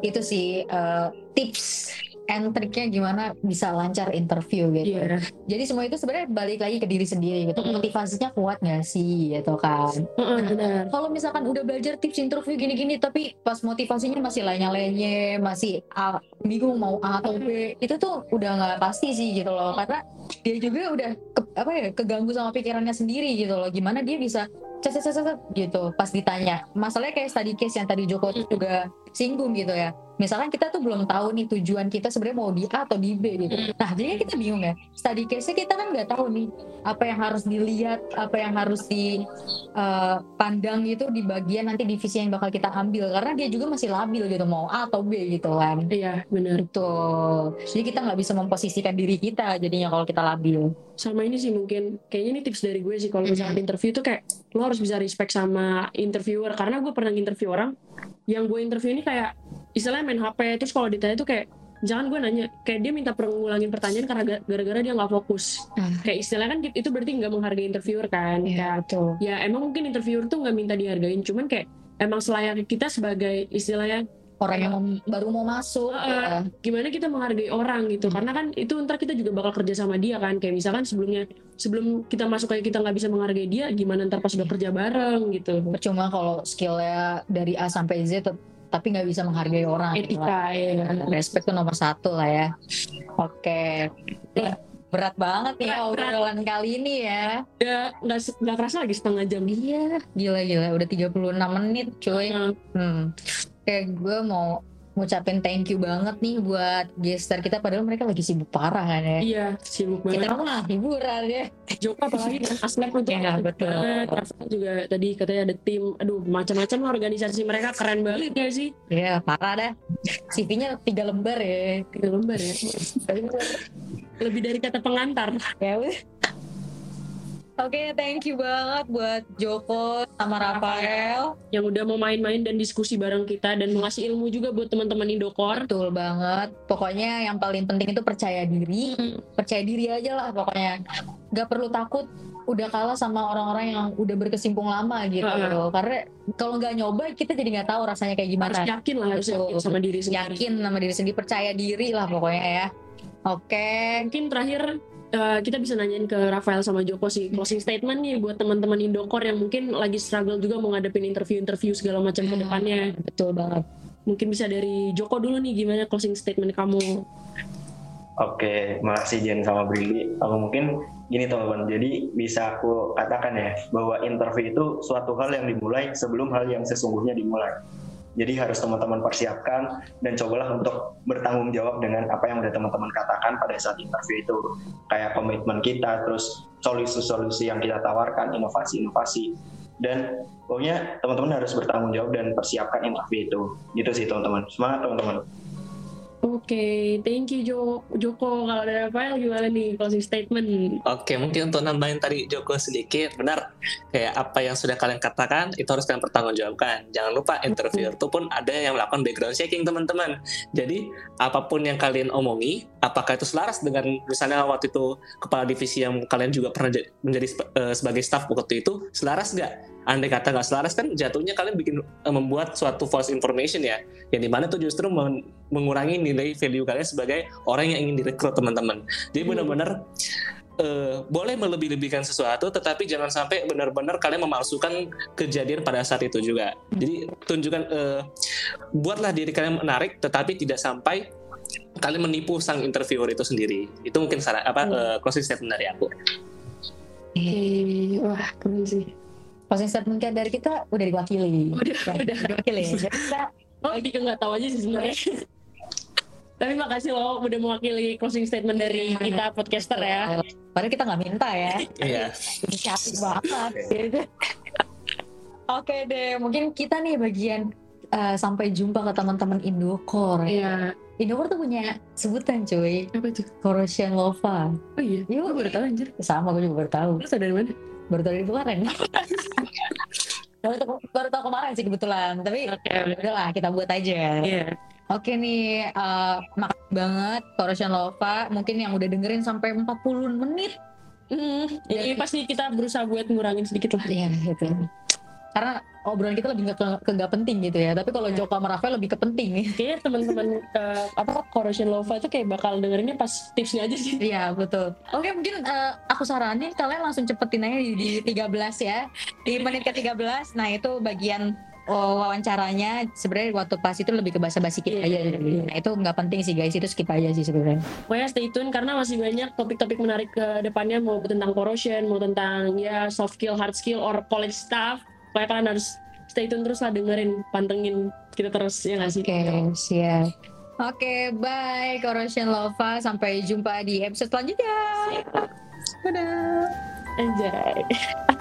[SPEAKER 1] Itu sih uh, tips and triknya gimana bisa lancar interview gitu. Yeah. Jadi semua itu sebenarnya balik lagi ke diri sendiri gitu. Mm. Motivasinya kuat gak sih gitu kan. Mm nah, kalau misalkan udah belajar tips interview gini-gini tapi pas motivasinya masih lainnya-lainnya, masih A, bingung mau A atau B, itu tuh udah nggak pasti sih gitu loh. Karena dia juga udah ke, apa ya keganggu sama pikirannya sendiri gitu loh. Gimana dia bisa cet, cet, cet, gitu pas ditanya. Masalahnya kayak study case yang tadi Joko juga singgung gitu ya misalkan kita tuh belum tahu nih tujuan kita sebenarnya mau di A atau di B gitu. Hmm. Nah, jadi kita bingung ya. Study case-nya kita kan nggak tahu nih apa yang harus dilihat, apa yang harus dipandang eh, uh, gitu di bagian nanti divisi yang bakal kita ambil karena dia juga masih labil gitu mau A atau B gitu kan.
[SPEAKER 2] Iya, benar.
[SPEAKER 1] Tuh. Jadi kita nggak bisa memposisikan diri kita jadinya kalau kita labil.
[SPEAKER 2] Sama ini sih mungkin kayaknya ini tips dari gue sih kalau misalnya interview tuh kayak lo harus bisa respect sama interviewer karena gue pernah interview orang yang gue interview ini kayak istilahnya main HP terus kalau ditanya tuh kayak misalkan gue nanya kayak dia minta ngulangin pertanyaan karena ga- gara-gara dia nggak fokus
[SPEAKER 1] Ah.
[SPEAKER 2] kayak istilahnya kan itu berarti nggak menghargai interviewer kan
[SPEAKER 1] Iya,
[SPEAKER 2] Kayak,
[SPEAKER 1] betul.
[SPEAKER 2] ya emang mungkin interviewer tuh nggak minta dihargain cuman kayak emang selayaknya kita sebagai istilahnya
[SPEAKER 1] Orang yang mau- baru mau masuk.
[SPEAKER 2] Heeh.
[SPEAKER 1] ya.
[SPEAKER 2] gimana kita menghargai orang gitu
[SPEAKER 1] Hmm.
[SPEAKER 2] karena kan itu ntar kita juga bakal kerja sama dia kan kayak misalkan sebelumnya sebelum kita masuk kayak kita nggak bisa menghargai dia gimana ntar pas udah kerja bareng gitu
[SPEAKER 1] Percuma kalau skillnya dari A sampai Z tapi nggak bisa menghargai orang. gitu
[SPEAKER 2] etika ya
[SPEAKER 1] Respect tuh nomor satu lah ya. Oke. Berat banget nih ya
[SPEAKER 2] berat.
[SPEAKER 1] obrolan kali ini ya.
[SPEAKER 2] udah nggak nggak kerasa lagi setengah jam
[SPEAKER 1] Iya, gila-gila udah 36 menit cuy. Hmm. Kayak gue mau ngucapin thank you banget nih buat gestar kita padahal mereka lagi sibuk parah kan ya.
[SPEAKER 2] iya sibuk banget
[SPEAKER 1] Kita mah hiburan ya.
[SPEAKER 2] Joko apalagi kan aslep <laughs> untuk
[SPEAKER 1] Iya, betul.
[SPEAKER 2] Rafa juga tadi katanya ada tim aduh macam-macam organisasi mereka keren banget ya sih
[SPEAKER 1] Iya, parah dah. CV-nya tiga lembar ya.
[SPEAKER 2] tiga lembar ya <laughs> lebih dari kata pengantar
[SPEAKER 1] Ya Oke, thank you banget buat Joko sama Rafael.
[SPEAKER 2] yang udah mau main-main dan diskusi bareng kita dan ngasih ilmu juga buat teman-teman Indokor
[SPEAKER 1] Betul banget. Pokoknya yang paling penting itu percaya diri. Percaya diri aja lah pokoknya. Gak perlu takut udah kalah sama orang-orang yang udah berkesimpung lama gitu.
[SPEAKER 2] Heeh.
[SPEAKER 1] Karena kalau nggak nyoba kita jadi nggak tahu rasanya kayak
[SPEAKER 2] harus
[SPEAKER 1] gimana.
[SPEAKER 2] yakin lah harus yakin sama diri sendiri
[SPEAKER 1] Yakin sama diri sendiri, percaya diri lah pokoknya ya. Oke,
[SPEAKER 2] mungkin terakhir eh, kita bisa nanyain ke Rafael sama Joko sih closing statement nih buat teman-teman Indokor yang mungkin lagi struggle juga mau ngadepin interview-interview segala macam ke depannya
[SPEAKER 1] betul banget.
[SPEAKER 2] mungkin bisa dari Joko dulu nih gimana closing statement kamu
[SPEAKER 4] Oke, makasih Jen sama Brili. Aku mungkin gini teman-teman, jadi bisa aku katakan ya bahwa interview itu suatu hal yang dimulai sebelum hal yang sesungguhnya dimulai. Jadi harus teman-teman persiapkan dan cobalah untuk bertanggung jawab dengan apa yang udah teman-teman katakan pada saat interview itu. Kayak komitmen kita, terus solusi-solusi yang kita tawarkan, inovasi-inovasi. Dan pokoknya teman-teman harus bertanggung jawab dan persiapkan interview itu. Gitu sih teman-teman. Semangat teman-teman.
[SPEAKER 2] Oke, thank you Jo- Joko. Kalau ada Rafael gimana nih closing statement?
[SPEAKER 3] Oke, mungkin untuk nambahin tadi Joko sedikit, benar kayak apa yang sudah kalian katakan itu harus kalian pertanggungjawabkan. Jangan lupa interviewer itu pun ada yang melakukan background checking teman-teman. Jadi apa pun yang kalian omongi, apakah itu selaras dengan misalnya waktu itu kepala divisi yang kalian juga pernah ja- menjadi eh, sebagai staff waktu itu, selaras nggak? Andai kata nggak selaras kan jatuhnya kalian bikin eh, membuat suatu false information ya, yang di mana itu justru men- mengurangi nilai value kalian sebagai orang yang ingin direkrut teman-teman. Jadi
[SPEAKER 2] Hmm.
[SPEAKER 3] benar-benar eh, boleh melebih-lebihkan sesuatu, tetapi jangan sampai benar-benar kalian memalsukan kejadian pada saat itu juga. Jadi tunjukkan, eh, buatlah diri kalian menarik, tetapi tidak sampai kalian menipu sang interviewer itu sendiri. Itu mungkin saran apa
[SPEAKER 2] Hmm.
[SPEAKER 3] eh, closing statement dari aku.
[SPEAKER 2] Oke, wah keren sih.
[SPEAKER 1] Closing statement kayak dari kita udah diwakili.
[SPEAKER 2] Udah,
[SPEAKER 1] Ya,
[SPEAKER 2] udah.
[SPEAKER 1] diwakili. Jadi kita <laughs>
[SPEAKER 2] Oh, lebih ke nggak tahu aja sih sebenarnya. <laughs> Tapi makasih loh udah mewakili closing statement dari kita podcaster ya.
[SPEAKER 1] Padahal kita nggak minta ya. <laughs>
[SPEAKER 3] Iya.
[SPEAKER 1] Inisiatif banget. gitu. Oke deh, mungkin kita nih bagian eh, sampai jumpa ke teman-teman Indokor.
[SPEAKER 2] Iya.
[SPEAKER 1] Indokor tuh punya sebutan cuy,
[SPEAKER 2] Apa itu?
[SPEAKER 1] Corrosion Lova.
[SPEAKER 2] Oh iya.
[SPEAKER 1] Yuk,
[SPEAKER 2] Gue baru tahu anjir.
[SPEAKER 1] sama gue juga baru tahu.
[SPEAKER 2] Terus ada dari mana? <laughs>
[SPEAKER 1] Baru tahu dari kemarin. baru, tahu, baru tahu kemarin sih kebetulan, tapi
[SPEAKER 2] Oke.
[SPEAKER 1] udahlah kita buat aja.
[SPEAKER 2] Iya.
[SPEAKER 1] Oke nih, eh, makasih banget Corrosion Lova. Mungkin yang udah dengerin sampai 40 menit.
[SPEAKER 2] Hmm, ini pasti kita berusaha buat ngurangin sedikit lah.
[SPEAKER 1] Iya gitu. Karena obrolan kita lebih ke, ke nggak penting gitu ya. Tapi kalau
[SPEAKER 2] Iya.
[SPEAKER 1] Joko sama Rafael lebih ke penting. <laughs>
[SPEAKER 2] Kayaknya teman-teman eh, apa Corrosion Lova itu kayak bakal dengerinnya pas tipsnya aja sih.
[SPEAKER 1] Iya betul. Oke mungkin eh, aku saranin kalian langsung cepetin aja di, di 13 ya. Di menit ke 13. Nah itu bagian oh, wawancaranya sebenarnya waktu pas itu lebih ke bahasa basi kita aja.
[SPEAKER 2] Iya.
[SPEAKER 1] Nah itu nggak penting sih guys. Itu skip aja sih sebenarnya.
[SPEAKER 2] Pokoknya stay tune karena masih banyak topik-topik menarik ke depannya mau tentang corrosion, mau tentang ya soft skill, hard skill, or college stuff. Pokoknya kalian harus stay tune terus lah dengerin, pantengin kita terus ya nggak sih?
[SPEAKER 1] Oke siap. Oke bye Corrosion Lova. Sampai jumpa di episode selanjutnya. Dadah.
[SPEAKER 2] Anjay. <laughs>